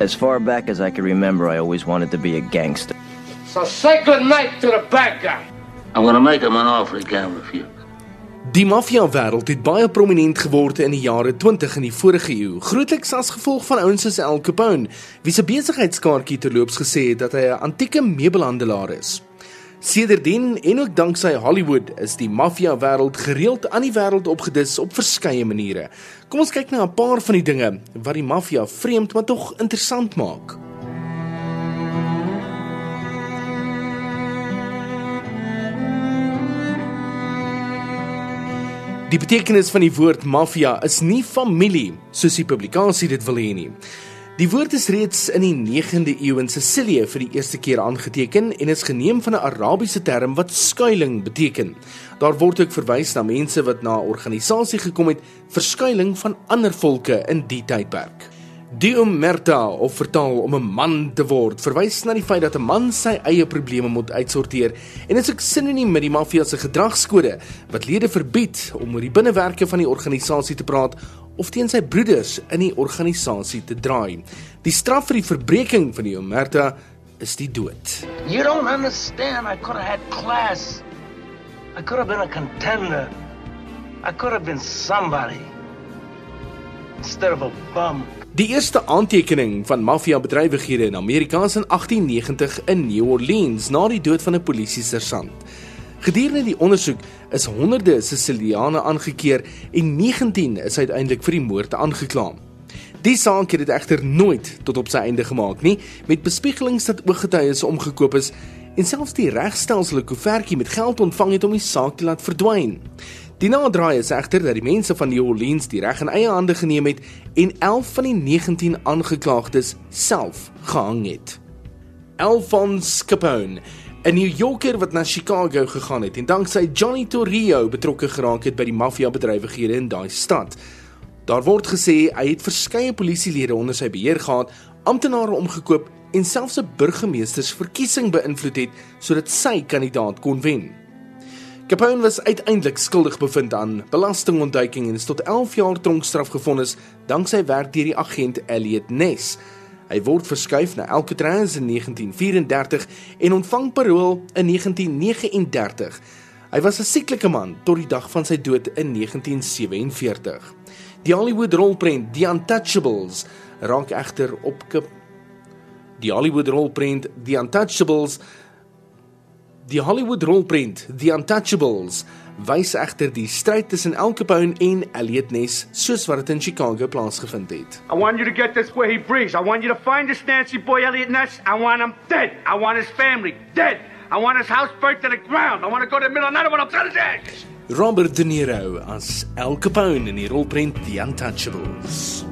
As far back as I can remember, I always wanted to be a gangster. So say good night to the bad guy. I'm gonna make him an offer he can't refuse. Die maffia-wêreld het baie prominent geword in die jare 20 in die vorige eeu, grootliks as gevolg van ouens soos Al Capone, wie se besigheidskaartjie terloops gesê het dat hy 'n antieke meubelhandelaar is. Sedertdien en ook danksy Hollywood is die maffia-wêreld gereeld aan die wêreld opgedis op verskeie maniere. Kom ons kyk na 'n paar van die dinge wat die maffia vreemd maar tog interessant maak. Die betekenis van die woord maffia is nie familie soos die publikasie dit wil hê nie. Die woord is reeds in die 9de eeu in Sicilië vir die eerste keer aangeteken en is geneem van 'n Arabiese term wat skuilings beteken. Daar word ook verwys na mense wat na 'n organisasie gekom het vir skuilings van ander volke in die tydperk. Die omerta of vertaal om 'n man te word verwys na die feit dat 'n man sy eie probleme moet uitsorteer en is ook sinoniem met die maffia se gedragskode wat lede verbied om oor die binnewerke van die organisasie te praat of teen sy broeders in die organisasie te draai. Die straf vir die verbreeking van die omerta is die dood. You don't understand. I could have had class. I could have been a contender. I could have been somebody instead of a bum. Die eerste aantekening van maffia-bedrywighede in Amerika is in 1890 in New Orleans na die dood van 'n polisiesersant. Gedurende die ondersoek is honderde Siciliane aangekeer en 19 is uiteindelik vir die moord aangekla. Die saak het dit egter nooit tot op sy einde gemaak nie, met bespiegelings dat ooggetuies omgekoop is en selfs die regstelsel 'n koevertjie met geld ontvang het om die saak te laat verdwyn. Die naderdraai is egter dat die mense van New Orleans die reg in eie hande geneem het en 11 van die 19 aangeklaagdes self gehang het. Alphonse Capone, 'n New Yorker wat na Chicago gegaan het en danksy Johnny Torrio betrokke geraak het by die maffia-bedrywighede in daai stad. Daar word gesê hy het verskeie polisielede onder sy beheer gehad, amptenare omgekoop en selfs 'n burgemeestersverkiesing beïnvloed het sodat sy kandidaat kon wen. Capone was uiteindelik skuldig bevind aan belastingontduiking en is tot 11 jaar tronkstraf gevonnis danksy werk deur die agent Elliot Ness. Hy word verskuif na Alcatraz in 1934 en ontvang parol in 1939. Hy was 'n sieklike man tot die dag van sy dood in 1947. Die Hollywood rolprent The Untouchables raak egter op Die Hollywood rolprent The Untouchables Die Hollywood rolprent The Untouchables wys egter die stryd tussen Al Capone en Elliot Ness soos wat dit in Chicago plaasgevind het. I want you to get this where he breathes. I want you to find this Nancy boy Elliot Ness. I want him dead. I want his family dead. I want his house burnt to the ground. I want to go to the middle of when I'm trying to dance. Robert De Niro as Al Capone in die rolprent The Untouchables.